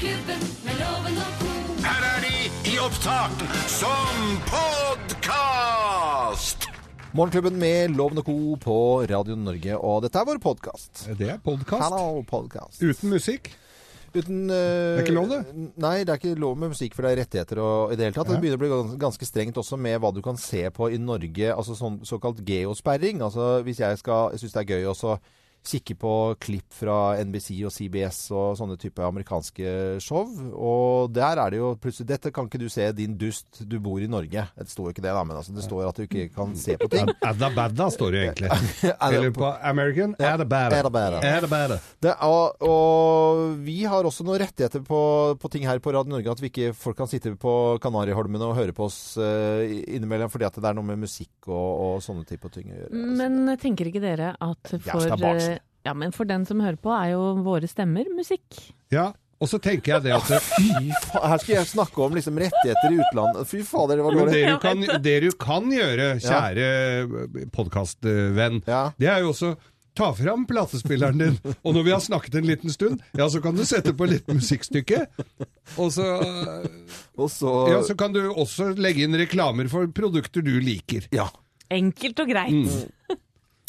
Morgenklubben med loven og. Her er de i opptak som podkast! Morgenklubben med Loven og Co. på Radio Norge, og dette er vår podkast. Det er podkast. Hallo, podcast. Uten musikk. Uten eh, Det er ikke lov, det? Nei, det er ikke lov med musikk, for det er rettigheter og i det hele tatt. Ja. Det begynner å bli ganske strengt også med hva du kan se på i Norge, altså sånn såkalt geosperring. Altså hvis jeg skal synes det er gøy også kikke på klipp fra NBC og CBS og sånne type amerikanske show. Og der er det jo plutselig Dette kan ikke du se, din dust. Du bor i Norge. Det står jo ikke det, da, men altså, det står at du ikke kan se på ting. Adda badda står det egentlig. Er det Eller på American badda. Adda. Det, og, og vi har også noen rettigheter på, på ting her på Radio Norge. At vi ikke folk kan sitte på Kanariholmene og høre på oss uh, innimellom fordi at det er noe med musikk og, og sånne type ting å gjøre. altså. Men tenker ikke dere at for Ja, men for den som hører på, er jo våre stemmer musikk. Ja, og så tenker jeg det at Fy faen, her skal jeg snakke om liksom rettigheter i utlandet. Fy fader, det var dårlig. det, du kan, det du kan gjøre, kjære podkastvenn, Ja. det er jo også Ta fram platespilleren din, og når vi har snakket en liten stund, ja, så kan du sette på litt musikkstykke. Og så, Og så ja, så kan du også legge inn reklamer for produkter du liker. Ja. Enkelt og greit. Eh,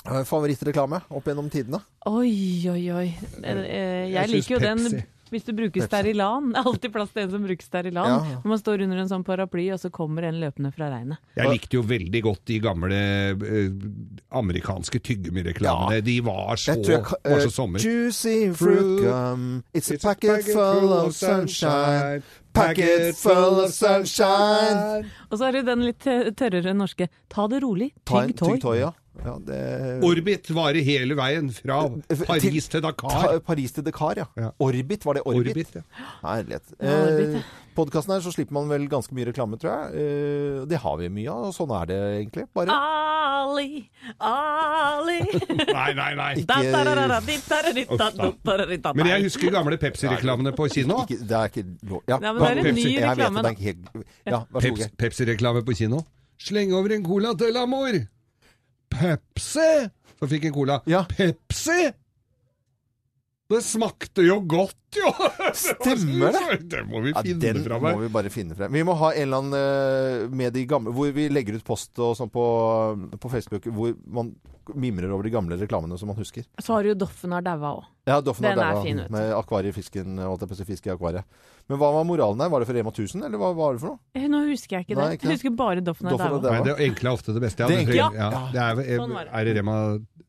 Favorittreklame opp gjennom tidene? Oi, oi, oi. Eh, eh, Jeg, Jeg liker jo den hvis du bruker Sterilan. Det er alltid plass til en som bruker Sterilan. Ja. Når man står under en sånn paraply, og så kommer en løpende fra regnet. Jeg likte jo veldig godt de gamle eh, amerikanske tyggegummireklamene. De var så, Jeg var eh, så sommer. Juicy fruit gum. It's a packet full of sunshine. Packet full of sunshine. Og så er det den litt tørrere norske. Ta det rolig. Tygg toy. Ja. det... Orbit varer hele veien fra Paris til til Dakar. Paris til Dakar, ja. Ja. Orbit, var det Orbit? Orbit, ja. Herlighet. Ja, Eh, Podkasten her så slipper man vel ganske mye reklame, tror jeg. Eh, det har vi mye av, og sånn er det egentlig. Bare Ali, Ali Nei, nei, nei. Ikke... da, da, da, da, da, da, da, da, da, da, da, Men jeg husker gamle Pepsi-reklamene på kino. ikke, Det er ikke lov ja. Ja, men det er en ny reklame, helt, ja, Pepsi-reklame på kino. Sleng over en cola til amor. Pepsi! Så fikk jeg cola. Ja. Pepsi! Det smakte jo godt! Stemmer det? Det må vi Ja, finne den fram må vi bare finne frem. Vi må ha en eller annen eh, med de gamle Hvor vi legger ut post og sånn på, på Facebook hvor man mimrer over de gamle reklamene som man husker. Så har du jo Doffen har daua òg. Ja, Doffen Den har daua med akvariefisken, holdt jeg på å si, fisk i akvariet. Men hva var moralen der? Var det for Rema 1000, eller hva var det for noe? Eh, Nå husker jeg ikke det. Nei, ikke. Jeg husker bare Doffen har daua. Nei, det enkle er ofte det beste. Ja, Det det, enkle, ja. ja. det er, er, det. er det Rema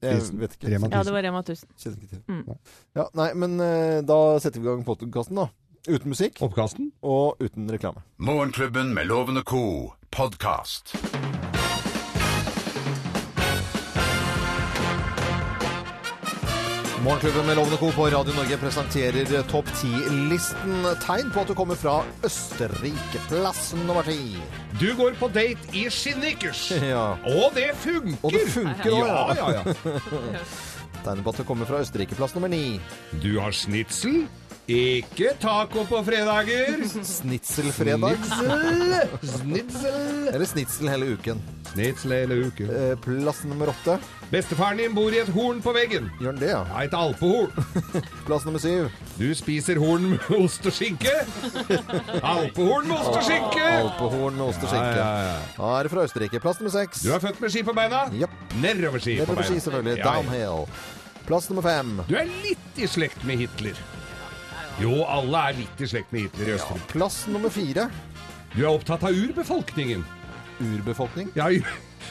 Jeg vet ikke. Rema Ja, det var Rema 1000. Kjenner ikke til. Mm. Ja, nei, men eh, da setter vi i gang podkasten, da. Uten musikk Oppkasten? og uten reklame. Morgenklubben med Lovende co. podkast. Morgenklubben med Lovende Co. på Radio Norge presenterer Topp 10-listen. Tegn på at du kommer fra Østerrike. Plass nummer ti. Du går på date i skinnikers. Ja. Og det funker! Og det funker òg, Ja, ja. ja, ja. Tegn på at du kommer fra Østerrike. Plass nummer ni. Du har snitsel. Ikke taco på fredager. Snitselfredag. Snitsel. Snitsel. Eller snitsel hele uken. Snitsel hele uken. Eh, Plass nummer åtte. Bestefaren din bor i et horn på veggen. Gjør han det, ja? Ja, et alpehorn. Plass nummer syv. Du spiser horn med ost og skinke. Alpehorn med ost og skinke. Alpehorn med ost og skinke. Ja, ja, ja. Da er det fra Østerrike. Plass nummer seks. Du er født med ski på beina. Japp. Nedoverski på Nedover beina. ski, selvfølgelig. Ja, ja. Downhill. Plass nummer fem. Du er litt i slekt med Hitler. Jo, alle er litt i slekt med Hitler i Østerrike. Plass nummer fire. Du er opptatt av urbefolkningen. Urbefolkning. Ja,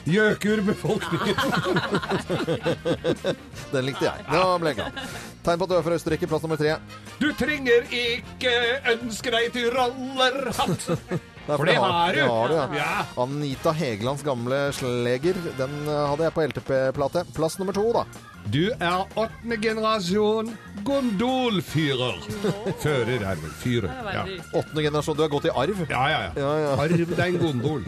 gjøkurbefolkningen. Den likte jeg. Nå ble jeg glad. Tegn på at du er fra Østerrike. Plass nummer tre. Du trenger ikke ønske deg tyrallerhatt. Nei, For det har du. Det har du ja. Ja. Anita Hegelands gamle sleger. Den hadde jeg på LTP-plate. Plass nummer to, da. Du er åttende generasjon gondolfyrer. Fører er vel fyrer. Ja. Åttende generasjon. Du har gått i arv. Ja, ja, ja. Ja, ja. Arv deg en gondol.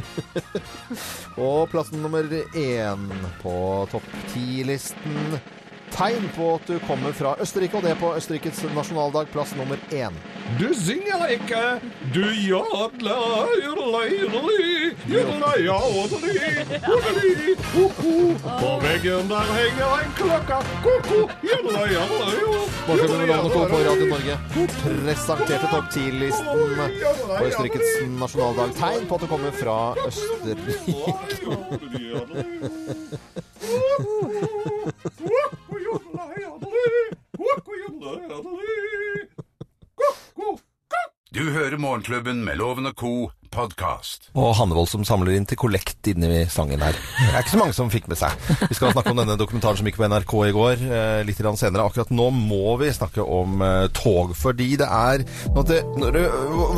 Og plassen nummer én på topp ti-listen. Tegn på at du kommer fra Østerrike, og det på Østerrikes nasjonaldag, plass nummer én. Du synger ikke, du ko-ko. På veggen der henger en klokke, presenterte topp 10-listen på Østerrikes nasjonaldag. Tegn på at du kommer fra Østerrike. Du hører Morgenklubben med Loven og Co. podkast. Og Hannevold som samler inn til kollekt inni sangen her. Det er ikke så mange som fikk med seg. Vi skal snakke om denne dokumentaren som gikk på NRK i går, eh, litt senere. Akkurat nå må vi snakke om eh, tog, fordi det er Når du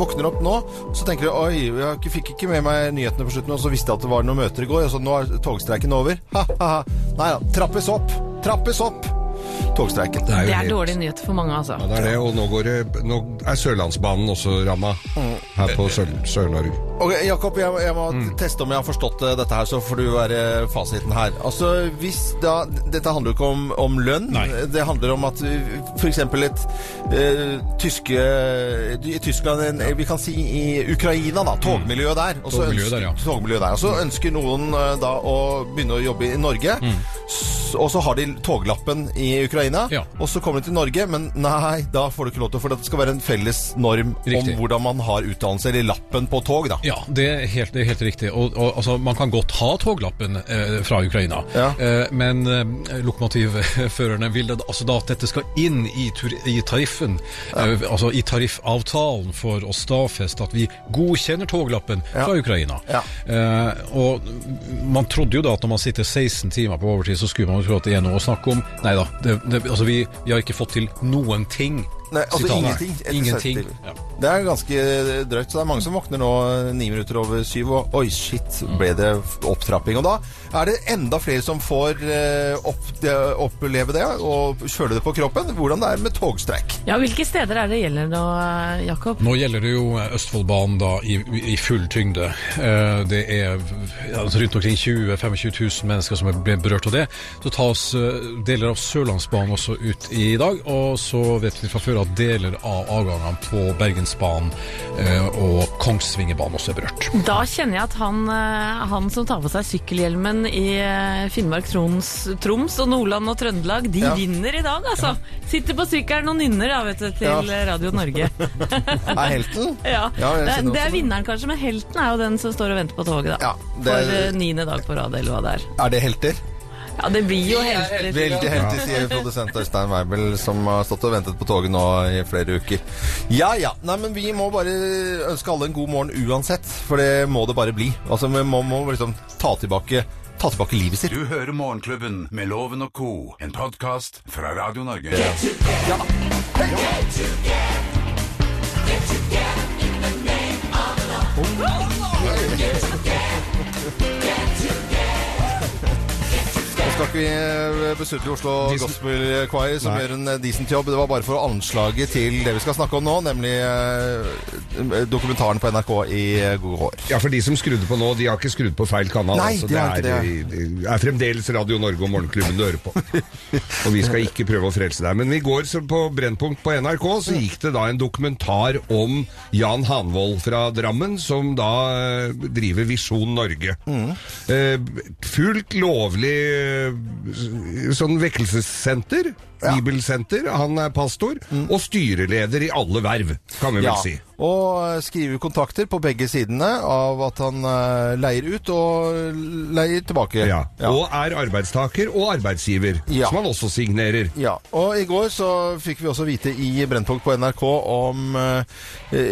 våkner opp nå, så tenker du oi, jeg fikk ikke med meg nyhetene på slutten, og så visste jeg at det var noen møter i går, og så nå er togstreiken over. Ha-ha-ha. Nei da, trappes opp! Trappes opp! Togstreiken. Det er jo Det er helt- dårlige nyheter for mange, altså. Ja, det er det, og nå, går det, nå er Sørlandsbanen også ramma her på Sør- Sør-Norge. Ok, Jakob, jeg, jeg må teste om jeg har forstått eh, dette her, så får du være fasiten her. Altså, hvis da, Dette handler jo ikke om, om lønn. Nei. Det handler om at f.eks. et uh, tyske I Tyskland, en, vi kan si i Ukraina, da. Togmiljøet der. Og så Togmiljøet der, ja. ønsker- togmiljøet der. Og så ønsker noen eh, da å begynne å jobbe i Norge. S- Og så har de toglappen i Ukraina, Ja. og så kommer de til Norge, men nei, da får du ikke lov til, for det skal være en felles norm Riktig. om hvordan man har utdannelse, eller lappen på tog, da. Ja, det er helt, det er helt riktig. Og, og, altså, man kan godt ha toglappen eh, fra Ukraina, Ja. eh, men eh, lokomotivførerne vil da, altså da at dette skal inn i, i tariffen, eh, altså i tariffavtalen for å stadfeste at vi godkjenner toglappen fra Ukraina. Ja. Eh, og man trodde jo da at når man sitter 16 timer på overtid, så skulle man jo tro at det er noe å snakke om. Nei da, det, det, altså vi, vi har ikke fått til noen ting. Nei, altså Sitat. ingenting. Ingenting. Ja. Det er ganske drøyt. Så det er mange som våkner nå eh, ni minutter over syv, og oi, shit, ble det opptrapping? Og da er det enda flere som får eh, opp, oppleve det og føle det på kroppen. Hvordan det er med togstreik. Ja, Hvilke steder er det gjelder nå, Jakob? Nå gjelder det jo Østfoldbanen da i, i full tyngde. Eh, Det er altså rundt omkring 20 000-25 000 mennesker som er ble berørt av det. Så tas eh, deler av Sørlandsbanen også ut i dag, og så vet vi fra før at deler av avgangene på Bergensbanen eh, og Kongsvingerbanen også er berørt. Da kjenner jeg at han, eh, han som tar på seg sykkelhjelmen i eh, Finnmark, Troms, Troms og Nordland og Trøndelag, de Ja. vinner i dag, altså. Sitter på sykkelen og nynner da, vet du, til Ja. Radio Norge. Er helten? Ja, Ja, det, det er vinneren kanskje, men helten er jo den som står og venter på toget, da. Ja, er- For niende dag på rad, eller hva det er. Er det helter? Ja, det blir jo helter. Veldig helter, sier produsent Øystein Weibel, som har stått og ventet på toget nå i flere uker. Ja ja. Nei, men vi må bare ønske alle en god morgen uansett, for det må det bare bli. Altså, vi må, må liksom ta tilbake, ta tilbake livet sitt. Du hører Morgenklubben med Loven og Co., en podkast fra Radio Norge. Nå skal vi eh, besudle Oslo Gospel Choir, som Nei. gjør en decent jobb. Det var bare for anslaget til det vi skal snakke om nå, nemlig eh, dokumentaren på NRK i gode går. Ja, for de som skrudde på nå, de har ikke skrudd på feil kanal. Nei, altså, de har ikke er, det er fremdeles Radio Norge og Morgenklubben du hører på. og vi skal ikke prøve å frelse deg. Men i går så på Brennpunkt på NRK så gikk det da en dokumentar om Jan Hanvold fra Drammen, som da eh, driver Visjon Norge. Mm. fullt lovlig eh, sånn vekkelsessenter. Bibelsenter. Han er pastor. Og styreleder i alle verv, kan vi vel Ja, si. Og eh, skriver kontakter på begge sidene av at han eh, leier ut og leier tilbake. Ja. Ja. Og er arbeidstaker og arbeidsgiver, Ja. som han også signerer. Ja, og i går så fikk vi også vite i Brennpunkt på NRK om eh,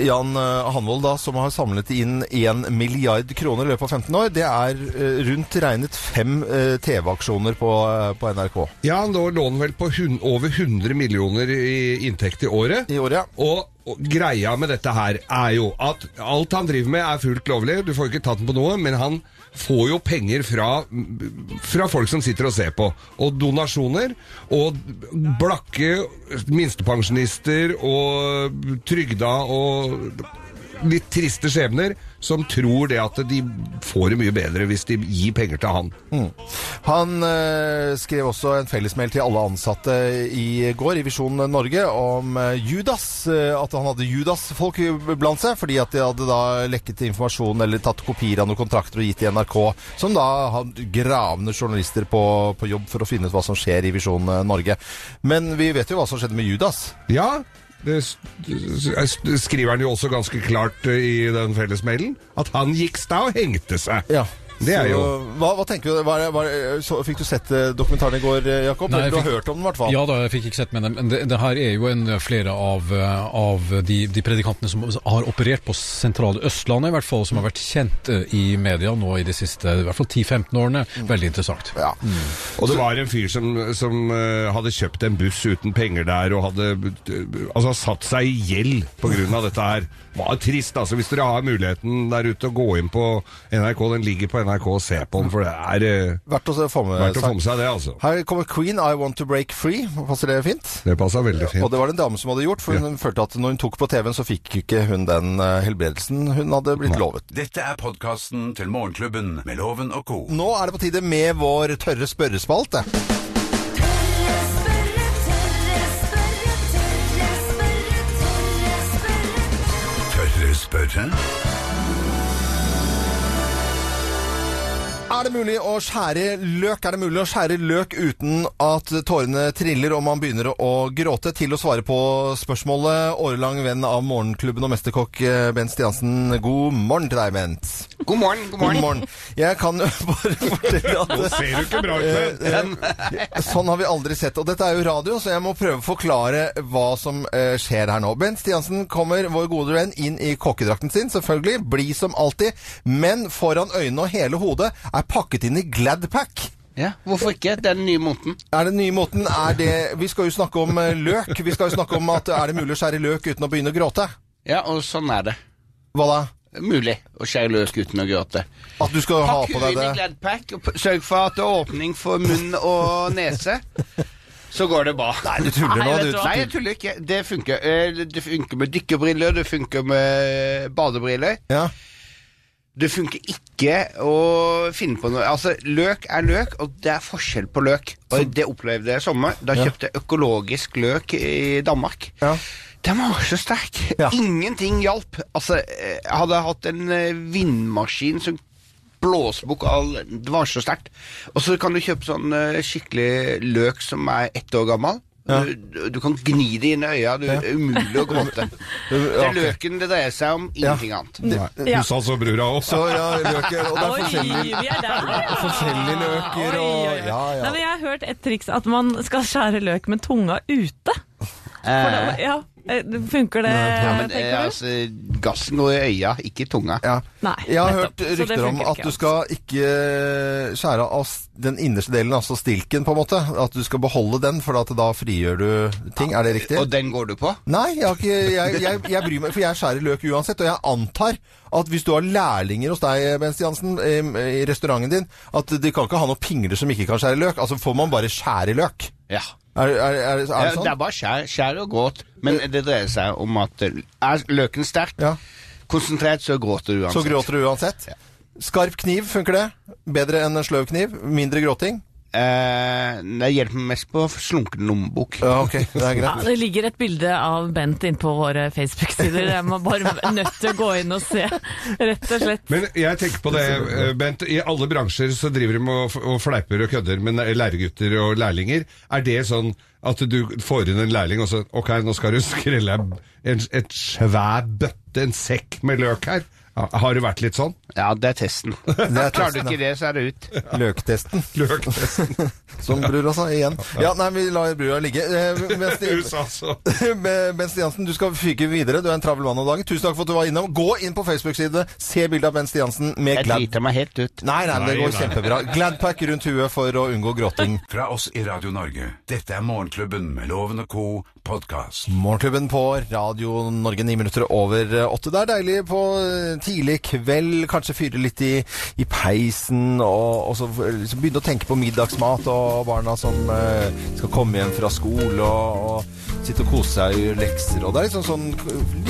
Jan Hanvold da, som har samlet inn 1 milliard kroner i løpet av 15 år. Det er rundt regnet fem TV-aksjoner på, på NRK Ja, nå lå han vel på over 100 millioner i inntekt i året. i året. ja. og greia med dette her er jo at alt han driver med er fullt lovlig. Du får ikke tatt den på noe, men han får jo penger fra, fra folk som sitter og ser på. Og donasjoner. Og blakke minstepensjonister og trygda og litt triste skjebner som tror det at de får det mye bedre hvis de gir penger til han. Han eh, skrev også en fellesmail til alle ansatte i går i Visjon Norge om eh, Judas. eh, at han hadde Judas-folk blant seg, fordi at de hadde da lekket informasjon eller tatt kopier av noen kontrakter og gitt til NRK, som da har gravende journalister på, på jobb for å finne ut hva som skjer i Visjon Norge. Men vi vet jo hva som skjedde med Judas. Ja, det skriver han jo også ganske klart eh, i den fellesmailen, at han gikk sta og hengte seg. Ja. Det er Så, jo hva, hva tenker du? Hva, er- hva, er- så, fikk du sett eh, dokumentaren i går, eh, Jakob? Nei, du har fikk- hørt om den i hvert fall. Ja da, jeg fikk ikke sett med den, men det, det her er jo en, flere av, eh, av de, de predikantene som har operert på sentrale Østlandet, i hvert fall, som har vært kjent i media nå i de siste i hvert fall 10-15 årene. Veldig interessant. Ja. Og det var en fyr som, som hadde kjøpt en buss uten penger der, og hadde altså, satt seg i gjeld av dette her. Det var trist, altså. Hvis dere har muligheten der ute å gå inn på NRK, den ligger på NRK, og se på den, for det er eh, Verdt å få med verdt å få med seg det, altså. Her kommer Queen, I Want To Break Free. Passer det fint? Det passer veldig Og det var det en dame som hadde gjort, for hun følte at når hun tok på TV-en, så fikk ikke hun den eh, helbredelsen hun hadde blitt lovet. Dette er podkasten til Morgenklubben med Loven og co. Nå er det på tide med vår tørre spørrespalte. Tørre spørre, tørre spørre, tørre spørre, tørre spørre. Tørre spørre? Er det mulig å skjære løk? Er det mulig å skjære løk uten at tårene triller og man begynner å gråte? Til å svare på spørsmålet, årelang venn av Morgenklubben og mesterkokk eh, Bent Stiansen. God morgen til deg, Bent. God morgen, god God morgen. morgen. Jeg kan jo bare fortelle at Nå ser du ikke bra ut med Eh, Sånn har vi aldri sett. Og dette er jo radio, så jeg må prøve å forklare hva som eh, skjer her nå. Bent Stiansen kommer, vår gode venn, inn i kokkedrakten sin, selvfølgelig. Blid som alltid. Men foran øynene og hele hodet er pakket inn i Gladpack. Ja, hvorfor ikke? Det er den nye moten. Er den nye måten er det Vi skal jo snakke om eh, løk. Vi skal jo snakke om at er det mulig å skjære løk uten å begynne å gråte? Ja, og sånn er det. Hva da? Mulig å skjære løs uten å gråte. At du skal ha på på det? Pakk inn i? Gladpack og sørg for at det er åpning for munn og nese. Så går det bra. Nei, du tuller nå. Du? Nei, jeg tuller ikke. Det funker. Eh, Det funker med dykkerbriller, det funker med badebriller. ja. Det funker ikke å finne på noe Altså, løk er løk, og det er forskjell på løk. Og det opplevde jeg i sommer. Da kjøpte jeg økologisk løk i Danmark. Ja. Den var så sterk. Ja. Ingenting hjalp. Altså, eh, jeg hadde hatt en eh, vindmaskin som blåsbukk all Det var så sterkt. Og så kan du kjøpe sånn eh, skikkelig løk som er ett år gammel. Du, du kan gni det inn i øya. Det er umulig å gråte. Det er løken det dreier seg om, ingenting annet. Nei, Ja. Du sa så brura òg. Så ja, løker Og det er forskjellige er ja. forskjellige løker og. Ja, Nei, men jeg har hørt et triks at man skal skjære løk med tunga ute. For Eh, ja, eh, funker det, ja, men eh, altså, gassen går i øya, ikke i tunga. Ja. Nei, Jeg har nettopp. hørt rykter om at du skal ikke skjære av den innerste delen, altså stilken, på en måte. At du skal beholde den, for at da frigjør du ting. Er det riktig? Og den går du på? Nei, jeg, har ikke, jeg, jeg, jeg bryr meg, for jeg skjærer løk uansett. Og jeg antar at hvis du har lærlinger hos deg, Bent Jansen, i, i restauranten din, at de kan ikke ha noen pingler som ikke kan skjære løk. Altså får man bare skjære løk. Ja. Er, er, er, det sånn? det er bare skjær, skjær og gråt. Men det dreier seg om at eh, er løken sterk, Ja. konsentrert, så gråter du uansett. Så gråter du uansett? Skarp kniv, funker det? Bedre enn en sløv kniv? Mindre gråting? Eh, det hjelper mest på slunken lommebok. Ja, okay. det Ja, det ligger et bilde av Bent inne på våre Facebook-sider. Jeg må bare nødt til å gå inn og se, rett og slett. Men jeg tenker på det, eh, Bent. I alle bransjer så driver de og, og fleiper og kødder med læregutter og lærlinger. Er det sånn at du får inn en lærling og så Ok, nå skal du skrelle en, et svær bøtte, en sekk med løk her. Har det vært litt sånn? Ja, det er testen. er Klarer du ikke det, så er det ut. Løktesten, Løktesten. som brura sa igjen. Ja, nei, vi lar brura ligge. Eh, mens de- USA, så. Bent Stiansen, du skal fyke videre. Du er en travel mann om dagen. Tusen takk for at du var innom. Gå inn på Facebook-side, se bildet av Bent Stiansen med Jeg Glad... driter meg helt ut. Nei, nei, det går nei. kjempebra. Gladpack rundt huet for å unngå gråting. Fra oss i Radio Norge. Dette er Morgenklubben med Loven og co. podkast. Morgenklubben på Radio Norge, ni minutter over åtte. Det er deilig på eh, tidlig kveld, kanskje kanskje fyre litt i, i peisen, og, og så liksom begynne å tenke på middagsmat og barna som eh, skal komme hjem fra skole og, og sitte og kose seg og gjøre lekser. Og det er liksom sånn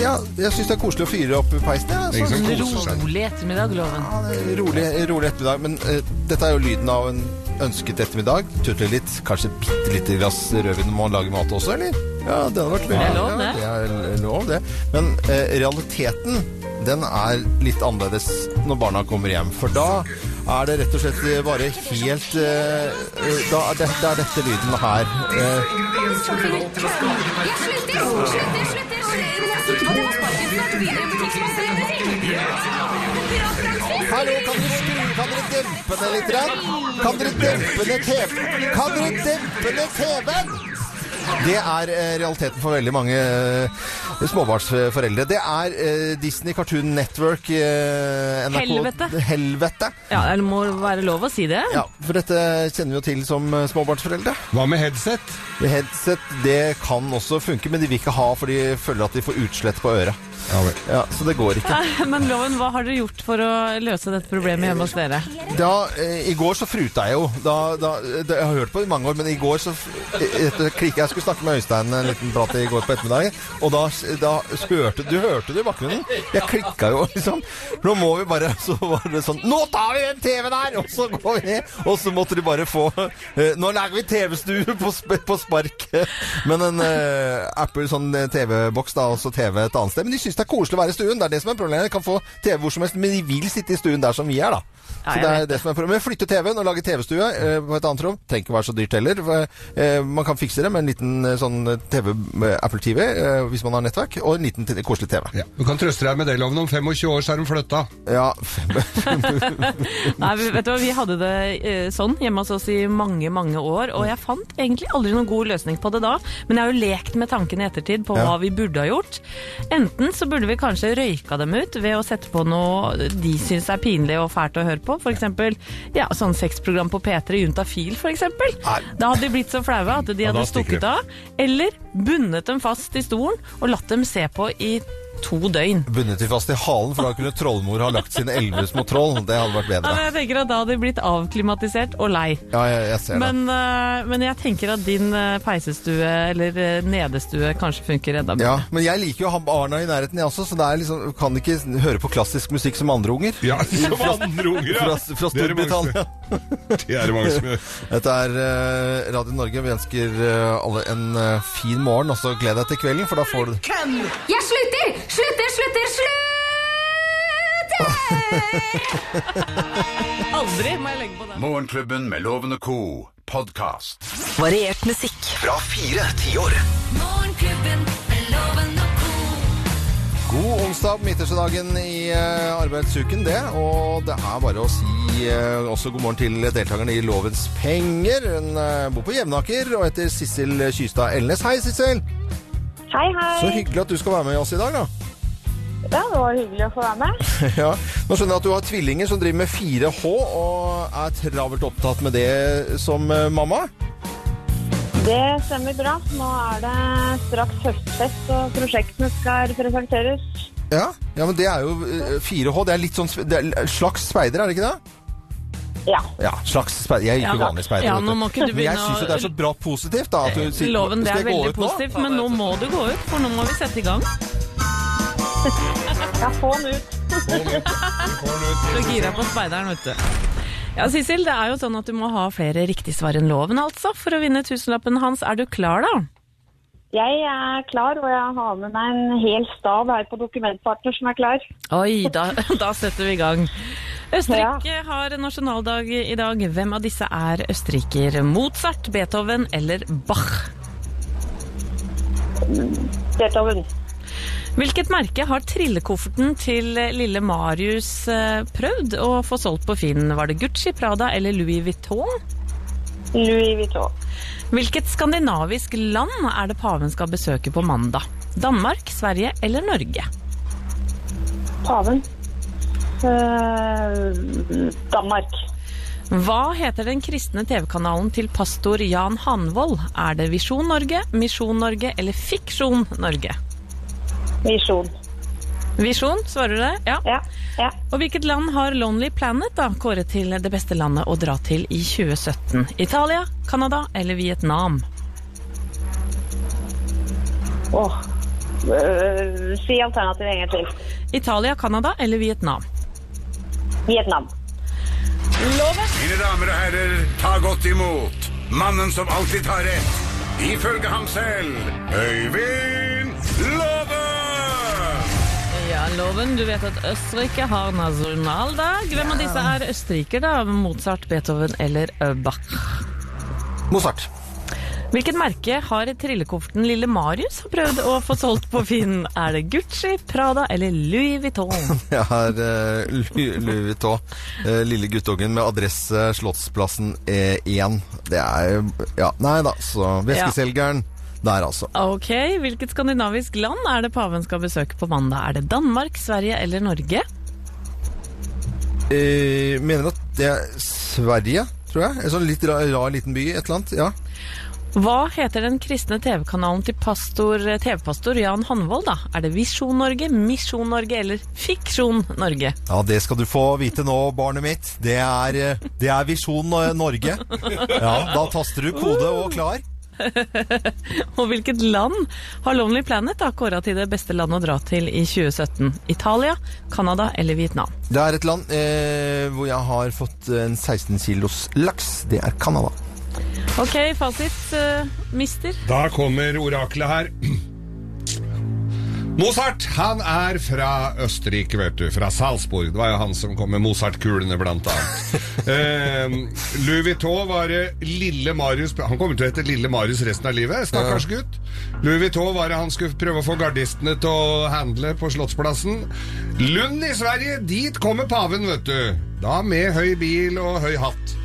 Ja, jeg syns det er koselig å fyre opp peisen. Ja, sånn, rolig ettermiddag, Loven. ja, det er rolig, rolig ettermiddag. Men eh, dette er jo lyden av en ønsket ettermiddag. Tutle litt. Kanskje bitte lite glass rødvin når man lager mat også, eller? Ja, det hadde vært veldig Det er lov, det. Ja, det er lov, det. Men eh, realiteten, den er litt annerledes når barna kommer hjem. For da er det rett og slett bare helt eh, eh, Da er, det, er dette lyden her. Eh. Hallo, kan dere dempe ned litt? Kan dere dempe ned TV-en? Kan dere dempe ned TV-en? Det er realiteten for veldig mange småbarnsforeldre. Det er eh, Disney Cartoon Network eh, NRK, Helvete. Helvete. Ja, det må være lov å si det. Ja, for dette kjenner vi jo til som eh, småbarnsforeldre. Hva med headset? Headset det kan også funke, men de vil ikke ha for de føler at de får utslett på øret. Ja vel. Ja, Så det går ikke. Men Loven, hva har dere gjort for å løse dette problemet hjemme hos dere? Da, eh, I går så fruta jeg jo. Da, da, det, jeg har hørt på det i mange år, men i går så etter klikket, Jeg skulle snakke med Øystein en liten prat i går på ettermiddagen, og da, da spurte du hørte det i bakgrunnen. Jeg klikka jo, liksom. Nå må vi bare Så var det sånn Nå tar vi den TV-en her! Og så går vi ned. Og så måtte de bare få eh, Nå lager vi TV-stue på, på spark. Men en eh, Apple sånn eh, TV-boks, da, og så TV et annet sted. Men de syns det er koselig å være i stuen. Det er det som er problemet. De kan få TV hvor som helst, men de vil sitte i stuen der som vi er, da. Så det er det som er problemet. Flytte TV-en og lage TV-stue eh, på et annet rom. Trenger ikke være så dyrt heller. Eh, man kan fikse det med en liten eh, sånn TV, med Apple TV, eh, hvis man har nettverk, og en liten koselig TV. Ja. Du kan trøste deg med det, Loven. Om 25 år så er de flytta. Ja, Nei, vet du hva, Vi hadde det sånn hjemme hos oss i mange mange år, og jeg fant egentlig aldri noen god løsning på det da. Men jeg har jo lekt med tanken i ettertid på Ja. hva vi burde ha gjort. Enten så burde vi kanskje røyka dem ut ved å sette på noe de syns er pinlig og fælt å høre på. For eksempel ja, sånn sexprogram på P3, Juntafil eksempel. Da hadde de blitt så flaue at de hadde stukket av. Eller bundet dem fast i stolen og latt dem se på i to døgn. bundet de fast i halen, for da kunne trollmor ha lagt sine elleve små troll. Det hadde vært bedre. jeg tenker at Da hadde de blitt avklimatisert og lei. Ja, jeg, jeg ser det. Men, eh, men jeg tenker at din eh, peisestue eller eh, nedestue kanskje funker enda bedre. Ja, men jeg liker jo å ha barna i nærheten, jeg også, så det er liksom, kan ikke høre på klassisk musikk som andre unger. Ja, som andre unger, ja. Fra, fra Det er det Storbritannia. Det er det mange som gjør. Dette er Radio Norge. Vi ønsker alle en fin morgen, og så gled deg til kvelden, for da får du Jeg slutter! Slutter, slutter, slutter! Aldri må jeg legge på den. Morgenklubben med Loven og Co. podkast. Variert musikk. Fra fire tiår. Morgenklubben med Loven og co. God onsdag, midtørsdagen i eh, arbeidsuken, det. Og det er bare å si eh, også god morgen til deltakerne i Lovens penger. Hun eh, bor på Jevnaker og heter Sissel Kystad Elnes. Hei, Sissel! Hei, hei. Så hyggelig at du skal være med oss i dag, da. Ja, det var hyggelig å få være med. ja. Nå skjønner jeg at du har tvillinger som driver med 4H, og er travelt opptatt med det som eh, mamma. Det stemmer bra. Nå er det straks høstfest, og prosjektene skal presenteres. Ja, ja men det er jo eh, 4H. Det er litt sånn det er slags speider, er det ikke det? Ja. Ja, slags speider. Jeg er ikke Ja, vanlig speider. ja, nå må ikke du Men jeg syns jo det er så bra positivt, da. At du sier, Loven, det er veldig positivt, nå? men nå må du gå ut, for nå må vi sette i gang. Ja, få den ut. Så gira på speideren, vet du. Ja, Sissel, det er jo sånn at du må ha flere riktig svar enn loven, altså, for å vinne tusenlappen hans. Er du klar, da? Jeg er klar, og jeg har med meg en hel stav her på Dokumentpartner som er klar. Oi, da, da setter vi i gang. Østerrike har nasjonaldag i dag. Hvem av disse er østerriker? Mozart, Beethoven eller Bach? Beethoven. Hvilket merke har trillekofferten til lille Marius eh, prøvd å få solgt på Finn? Var det Gucci, Prada eller Louis Vuitton? Louis Vuitton. Hvilket skandinavisk land er det paven skal besøke på mandag? Danmark, Sverige eller Norge? Paven. Eh, Danmark. Hva heter den kristne TV-kanalen til pastor Jan Hanvold? Er det Visjon Norge, Misjon Norge eller Fiksjon Norge? Misjon. Visjon, svarer du det? Ja. Ja. ja. Og hvilket land har Lonely Planet da kåret til det beste landet å dra til i 2017? Italia, Canada eller Vietnam? Åh. Øh, si alternativet en gang til. Italia, Canada eller Vietnam? Vietnam. Loven! Mine damer og herrer, ta godt imot mannen som alltid tar rett, ifølge ham selv, Øyvind! Ja, Loven, du vet at Østerrike har nasjonaldag. Hvem av disse er østerriker, da? Mozart, Beethoven eller Bach? Mozart. Hvilket merke har trillekofferten Lille Marius har prøvd å få solgt på Finn? Er det Gucci, Prada eller Louis Vuitton? Jeg har uh, Louis Vuitton, eh, lille guttungen med adresse Slottsplassen E1. Det er jo Ja, nei da, så Veskeselgeren der, altså. Ok, Hvilket skandinavisk land er det paven skal besøke på mandag? Er det Danmark, Sverige eller Norge? Eh, mener at det er Sverige, tror jeg. En sånn litt rar, rar liten by, et eller annet. Ja. Hva heter den kristne TV-kanalen til pastor, TV-pastor Jan Hanvold, da? Er det Visjon Norge, Misjon Norge eller Fiksjon Norge? ja, det skal du få vite nå, barnet mitt. Det er, eh, det er Visjon Norge. Ja, da taster du kode og klar. Og hvilket land har Lonely Planet da kåra til det beste landet å dra til i 2017? Italia, Canada eller Vietnam? Det er et land eh, hvor jeg har fått en 16 kilos laks. Det er Canada. Ok, fasit, eh, mister. Da kommer oraklet her. Mozart han er fra Østerrike, vet du. Fra Salzburg. Det var jo han som kom med Mozart-kulene, blant annet. eh, Louis Vuitton var lille Marius Han kommer til å hete Lille Marius resten av livet. Stakkars gutt. Louis Vuitton var det han skulle prøve å få gardistene til å handle på Slottsplassen. Lund i Sverige, dit kommer paven, vet du. Da med høy bil og høy hatt.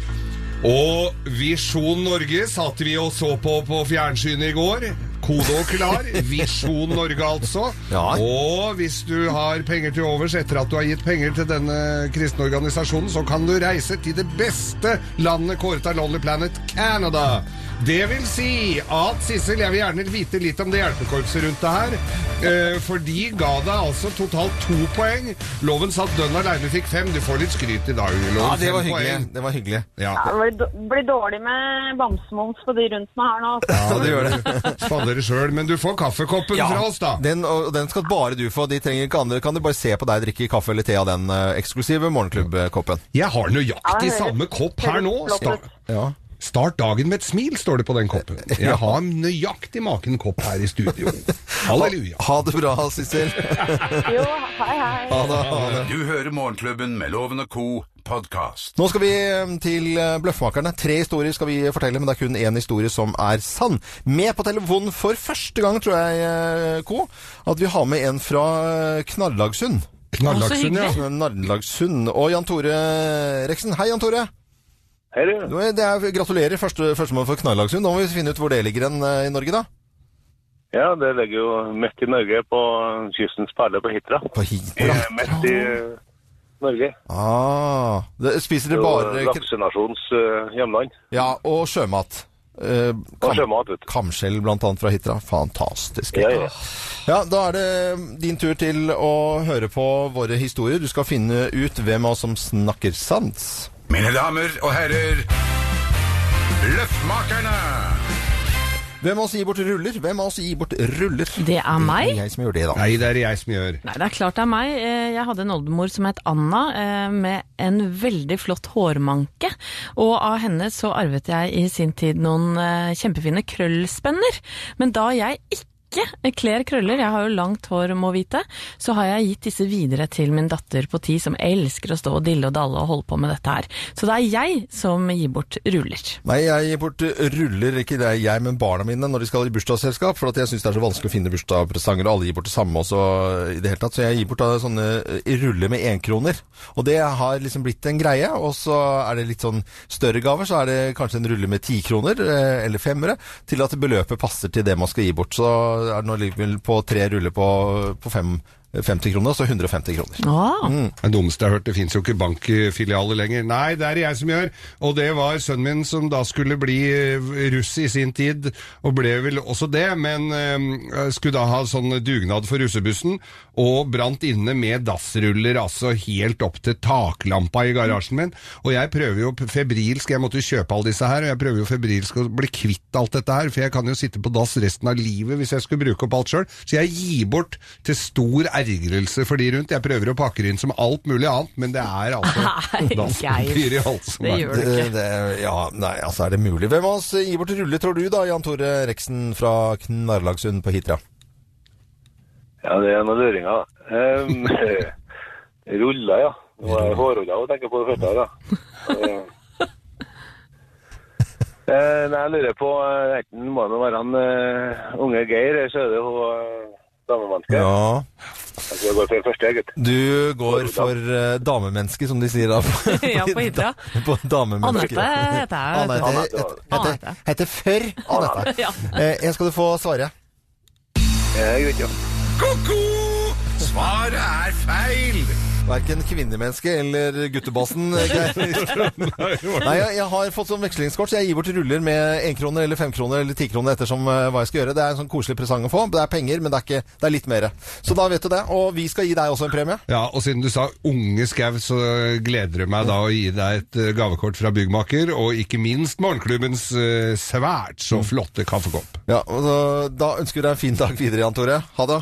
Og Visjon Norge satt vi og så på på fjernsynet i går. Kode og klar. Visjon Norge, altså. Ja. Og hvis du har penger til overs etter at du har gitt penger til denne kristne organisasjonen, så kan du reise til det beste landet kåret av Lonely Planet, Canada. Det vil si at Sissel, jeg vil gjerne vite litt om det hjelpekorpset rundt det her. Eh, for de ga deg altså totalt to poeng. Loven satt dønn aleine fikk fem. Du får litt skryt i dag, Loven. Ja, det var Fem hyggelig. poeng. Det var hyggelig. Ja. Ja, det blir, dårlig med bamsemums på de rundt meg her nå. altså. Ja, det gjør det. Spanderer sjøl, men du får kaffekoppen fra oss, da. Den, og den skal bare du få. De trenger ikke andre. Kan du bare se på deg drikke kaffe eller te av den eh, eksklusive morgenklubbkoppen. Jeg har nøyaktig Ja, samme kopp her nå. Ja. Start dagen med et smil, står det på den koppen. Jeg har nøyaktig maken kopp her i studio. Halleluja. Ha det bra, Sissel. Jo, hei, hei. Ha det. Ha det. Du hører Morgenklubben med Loven og Co. Podcast. Nå skal vi eh, til eh, Bløffmakerne. Tre historier skal vi fortelle, men det er kun én historie som er sann. Med på telefonen for første gang, tror jeg, eh, Co, at vi har med en fra Knarlagsund Knarrlagsund. Ja. Knarrlagsund. Og Jan Tore Reksen. Hei, Jan Tore. Hei, du. Er- Det er, gratulerer, første, førstemann for Knarrlagsund. Nå må vi finne ut hvor det ligger hen eh, i Norge, da. Ja, det ligger jo midt i Norge, på kystens perle på Hitra. På Hitra. Eh, Midt i Norge. Ah, det, spiser dere er bare Laksenasjonens laksenasjons eh, hjemland. Ja, og sjømat. Eh, Og sjømat, vet du. Kamskjell blant annet fra Hitra. Fantastisk. Ja, ja. Ja, Da er det din tur til å høre på våre historier. Du skal finne ut hvem av oss som snakker sans. Mine damer og herrer, Løffmakerne! Hvem av oss gir bort ruller? Hvem av oss gir bort ruller? Det er meg. Jeg som gjør det, da. Nei, det er jeg som gjør. Nei, det er klart det er meg. Eh, Jeg hadde en oldemor som het Anna, eh, med en veldig flott hårmanke. Og av henne så arvet jeg i sin tid noen eh, kjempefine krøllspenner. Men da jeg ikke kler krøller, jeg har jo langt hår må vite, så har jeg gitt disse videre til min datter på ti, som elsker å stå og dille og dalle og holde på med dette her. Så det er jeg som gir bort ruller. Nei, jeg gir bort ruller, ikke det er jeg, men barna mine når de skal i bursdagsselskap. For at jeg syns det er så vanskelig å finne bursdagspresanger, og alle gir bort det samme også i det hele tatt. Så jeg gir bort da sånne eh, ruller med énkroner. Og det har liksom blitt en greie. Og så er det litt sånn større gaver, så er det kanskje en rulle med ti kroner, eh, eller femmere, til at beløpet passer til det man skal gi bort. Så er det nå likevel på tre ruller på, på fem 50 kroner, så 150 kroner. Ah, Det dummeste jeg har hørt, det fins jo ikke bankfilialer lenger. Nei, det er det jeg som gjør. Og det var sønnen min som da skulle bli eh, russ i sin tid, og ble vel også det, men øh, skulle da ha sånn dugnad for russebussen, og brant inne med dassruller, altså helt opp til taklampa i garasjen min. Og jeg prøver jo febrilsk, jeg måtte jo kjøpe alle disse her, og jeg prøver jo febrilsk å bli kvitt alt dette her, for jeg kan jo sitte på dass resten av livet hvis jeg skulle bruke opp alt sjøl. Så jeg gir bort til stor ergrelse for de rundt. Jeg prøver å pakke det inn som alt mulig annet, men det er altså dasspapir i alt som det er gjør Det, ikke. det, ja, nei, altså er det mulig? Hvem av oss gir bort rulle, tror du da, Jan Tore Reksen fra Knarlagsund på Hitra? Ja, det er noen luringer, da. Um, ruller, ja. Nå er det hårruller å tenke på det første her, da. Eh, nei, jeg lurer på eh, Enten må det være han uh, unge Geir, eller så er det hun uh, damemennesket. Ja, Jeg går for det første, gutt. du går for uh, damemenneske, som de sier da. Ja, på hytta. på damemenneske. Anette heter jeg. Anette heter, heter, før Anette. Ja. Eh, skal du få svare. Jeg vet ikke. Ko-ko! Svaret er feil! Verken kvinnemenneske eller guttebassen. eh. Nei, jeg, jeg har fått sånn vekslingskort, så jeg gir bort ruller med enkroner eller femkroner eller tikroner ettersom uh, hva jeg skal gjøre. Det er en sånn koselig presang å få. Det er penger, men det er, ikke, det er litt mer. Så da vet du det. Og vi skal gi deg også en premie. Ja, og siden du sa unge skau, så gleder det meg da å gi deg et eh, gavekort fra byggmaker, og ikke minst morgenklubbens eh, svært så flotte kaffekopp. Ja, og da- Da ønsker vi deg en fin dag videre, Jan Tore. Ha det.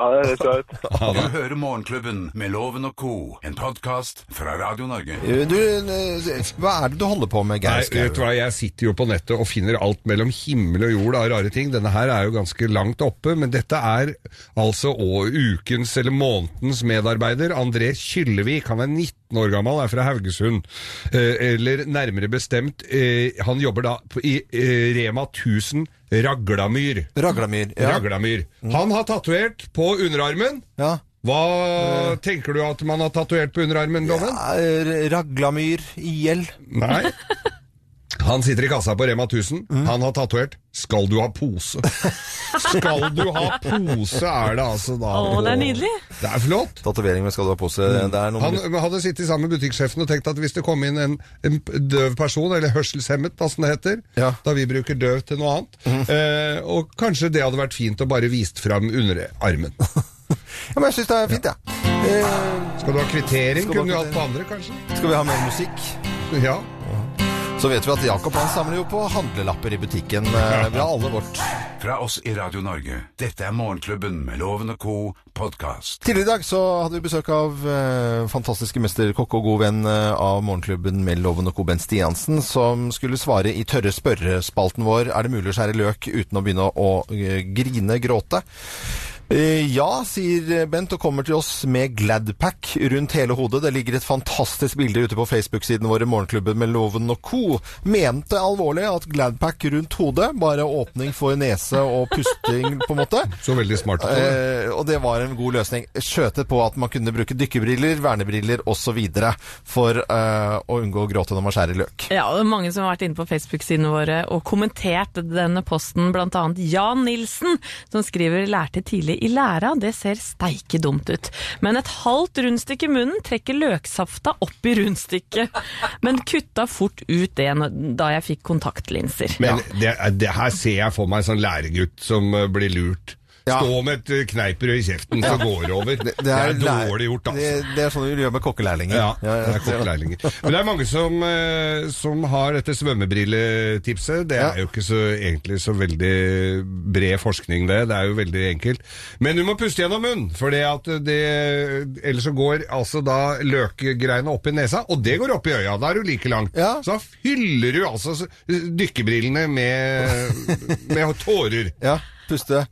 Ja, det bra ut. Du hører Morgenklubben med Loven og co., en podkast fra Radio Norge. Du, hva er det du holder på med, Nei, Skau? vet du hva, Jeg sitter jo på nettet og finner alt mellom himmel og jord av rare ting. Denne her er jo ganske langt oppe, men dette er altså og ukens eller månedens medarbeider. André Kyllevik, han er 19 år gammel, er fra Haugesund. Eh, eller nærmere bestemt, eh, han jobber da i eh, Rema 1000 Raglamyr. Raglamyr. Ja. Raglamyr. Han har tatovert på underarmen. ja. Hva tenker du at man har tatovert på underarmen, Loven? Ja, Raglamyr IL. Nei. Han sitter i kassa på Rema 1000. Han har tatovert 'Skal du ha pose'? Skal du ha pose, er det altså da. Å, det er nydelig. Det er flott. Tatovering med skal du ha pose. Det er noe Han hadde sittet sammen med butikksjefen og tenkt at hvis det kom inn en, en døv person, eller hørselshemmet, da, som det heter, Ja. da vi bruker døv til noe annet, eh, og kanskje det hadde vært fint å bare vist fram underarmen. Ja, men jeg syns det er fint, jeg. Ja. Eh, Skal du ha kvittering? Kunne du hatt på andre, kanskje? skal vi ha mer musikk? Ja. Så vet vi at Jakob han samler jo på handlelapper i butikken. Eh, Vi har alle vårt. Fra oss i Radio Norge. Dette er Morgenklubben med Loven og co. podkast. Tidligere i dag så hadde vi besøk av eh, fantastiske mesterkokk og god venn eh, av Morgenklubben med Loven og co. Bent Stiansen, som skulle svare i tørre spørrespalten vår Er det mulig å skjære løk uten å begynne å å grine, gråte? Eh, Ja, sier Bent og kommer til oss med Gladpack rundt hele hodet. Det ligger et fantastisk bilde ute på Facebook-siden vår, Morgenklubben med Loven og co. Mente alvorlig at Gladpack rundt hodet, bare åpning for nese og pusting, på en måte. Så veldig smart. Eh, og det var en god løsning. Skjøtet på at man kunne bruke dykkerbriller, vernebriller osv. for eh, å unngå å gråte når man skjærer løk. Ja, og det er mange som har vært inne på Facebook-sidene våre og kommentert denne posten, annet Jan Nilsen, som skriver 'lærte tidlig i læra', det ser steike dumt ut. Men et halvt rundstykke i munnen trekker løksafta opp i rundstykket. Men kutta fort ut det da jeg fikk kontaktlinser. Men det, det her ser jeg for meg en sånn læregutt som eh, blir lurt. Ja. Stå med et eh, kneippbrød i kjeften, så går det over. Det, er, lær- dårlig gjort, altså. Det, det er sånn vi gjør med kokkelærlinger. Ja, det er kokkelærlinger. Men det er mange som, eh, som har dette svømmebrilletipset. Det er jo ikke så, egentlig så veldig bred forskning, det. Det er jo veldig enkelt. Men du må puste gjennom munnen, for det det, ellers så går altså da løkgreiene opp i nesa, og det går opp i øya. Da er du like langt. Så da fyller du altså dykkerbrillene med, med tårer. Ja, puste.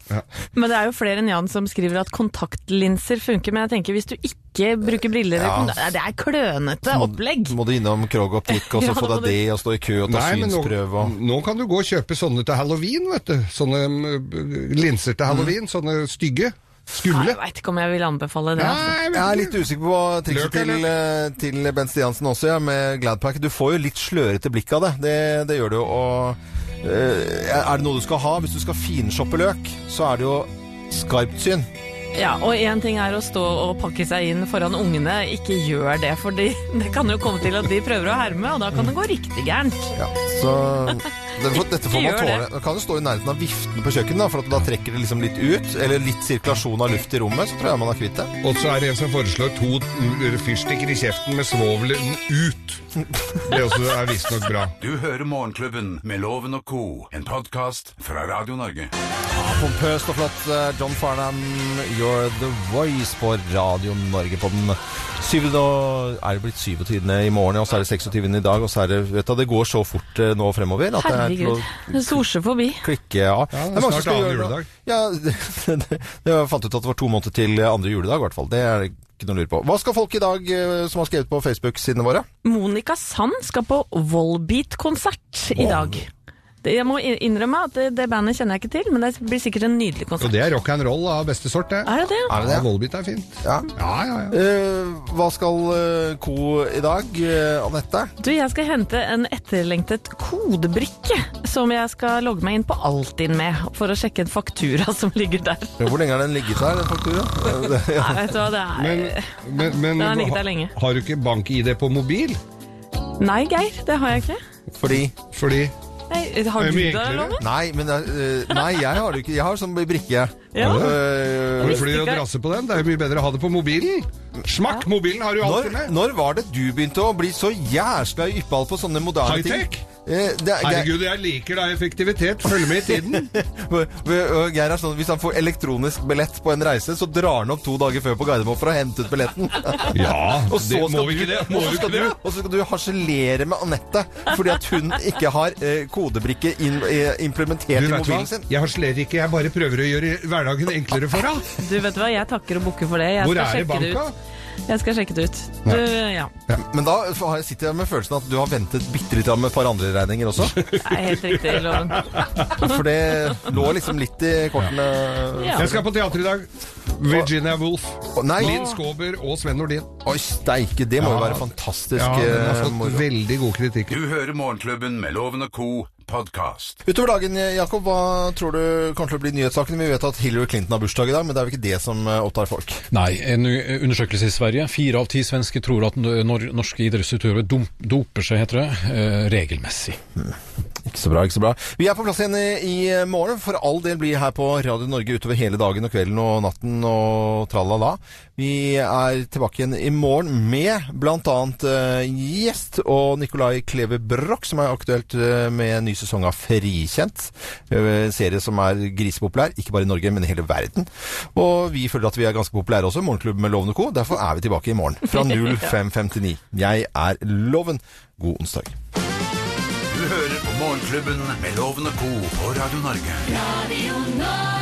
Men det er jo flere enn Jan som skriver at kontaktlinser funker. Men jeg tenker hvis du ikke bruker briller, Ja. det er klønete opplegg. Må du innom Krog Optikk og så Ja, få deg det, og stå i kø og ta Nei, nå, synsprøve og nå kan du gå og kjøpe sånne til halloween, vet du. Sånne mm, linser til halloween. Sånne stygge. Skumle. Jeg veit ikke om jeg vil anbefale det. Altså. Nei, Jeg er litt usikker på trikset til, eh, til Bent Stiansen også, ja, med Gladpack. Du får jo litt slørete blikk av det. Det, det gjør du jo. Og er det noe du skal ha hvis du skal finshoppe løk, så er det jo skarpt syn. Ja, og én ting er å stå og pakke seg inn foran ungene. Ikke gjør det, for det kan jo komme til at de prøver å herme, og da kan det gå riktig gærent. Ja, så dette får man tåle. det. kan jo stå i nærheten av viften på kjøkkenet, da, for at da trekker det liksom litt ut. Eller litt sirkulasjon av luft i rommet, så tror jeg man er kvitt det. Og så er det en som foreslår to mm, fyrstikker i kjeften med svovelen ut. Det også er visstnok bra. Du hører Morgenklubben med Loven og Co., en podkast fra Radio Norge. Ja, pompøst og flott. eh, John Farnham, You're the Voice på Radio Norge på den syvende nå Er det blitt 27. i morgen, og så er det 26. i dag, og så er det Vet du, det går så fort eh, nå fremover at er Herregud. Det sorser forbi. klikke ja. Ja, det er snart det. juledag. Ja, det, det, det, jeg fant ut at det var to måneder til andre juledag, i hvert fall. Det er ikke noe å lure på. Hva skal folk i dag eh, som har skrevet på Facebook-sidene våre? Monica Sand skal på Volbeat-konsert i dag. Det, jeg må innrømme at det, det bandet kjenner jeg ikke til, men det blir sikkert en nydelig konsert. Og det er rock and roll av beste sort, det. Er det det? Er det Ja, det? Volbeat er fint. Ja. Ja, ja, ja. Uh, hva skal uh, Co i dag, uh, Anette? Du, jeg skal hente en etterlengtet kodebrikke som jeg skal logge meg inn på Altinn med, for å sjekke en faktura som ligger der. Hvor lenge har den ligget der, den faktura? Nei, vet du hva, det er men, men Den har ligget der lenge. har du ikke bank-ID på mobil? Nei, Geir, det har jeg ikke. Fordi Fordi Nei, har du det, eller Loven? Nei, men uh, Nei, jeg har det ikke. Jeg har sånn brikke. Ja. Uh, Har du drasse på den? Det er jo mye bedre å ha det på mobilen. Smakk! Mobilen har du når, alltid med. når var det du begynte å bli så jæsla yppal på sånne moderne ting? High-tech? Eh, det er- Herregud, jeg liker da effektivitet. Følg med i tiden. Geir er sånn, Hvis han får elektronisk billett på en reise, så drar han opp to dager før på Gardermoen for å hente ut billetten. Ja, Og så det, må vi du- ikke det? Må så vi skal ikke det? du- Og så skal du harselere med Anette fordi at hun ikke har eh, kodebrikke in, eh, implementert Du i mobilen sin. jeg harselerer ikke, jeg bare prøver å gjøre hverdagen enklere for deg. Du vet hva, jeg takker og bukker for det. Jeg Hvor skal er det banka? det ut. Jeg skal sjekke det ut. Du, ja. Men da har jeg- sitter jeg med følelsen at du har ventet bitte litt med et par andre regninger også. Det er helt riktig, Loven. For det lå liksom litt i kortene. Ja. Jeg skal på teater i dag. Virginia Woolf. Nei! Linn Skåber og Sven Nordin. Oi, steike, det må jo Ja. være fantastisk. Ja, den har eh, fått moro. veldig god kritikk. Du hører Morgenklubben med Loven og Co. podkast. Utover dagen, Jakob, hva tror du kommer til å bli nyhetssakene? Vi vet at Hillary Clinton har bursdag i dag, men det er jo ikke det som eh, opptar folk. Nei, en undersøkelse i Sverige. Fire av ti svensker tror at norske idrettsutøvere doper seg, heter det, eh, regelmessig. Ikke så bra, ikke så bra. Vi er på plass igjen i, i morgen. For all del blir her på Radio Norge utover hele dagen og kvelden og natten og tralala. Vi er tilbake igjen i morgen med bl.a. Uh, gjest og Nicolai Kleve Broch, som er aktuelt uh, med ny sesong av Frikjent. Uh, En serie som er grisepopulær, ikke bare i Norge, men i hele verden. Og vi føler at vi er ganske populære også, Morgenklubben med Loven og Co. Derfor er vi tilbake i morgen fra 0559. Jeg er Loven. God onsdag. Du hører på Morgenklubben med Loven og Co. på Radio Norge. Radio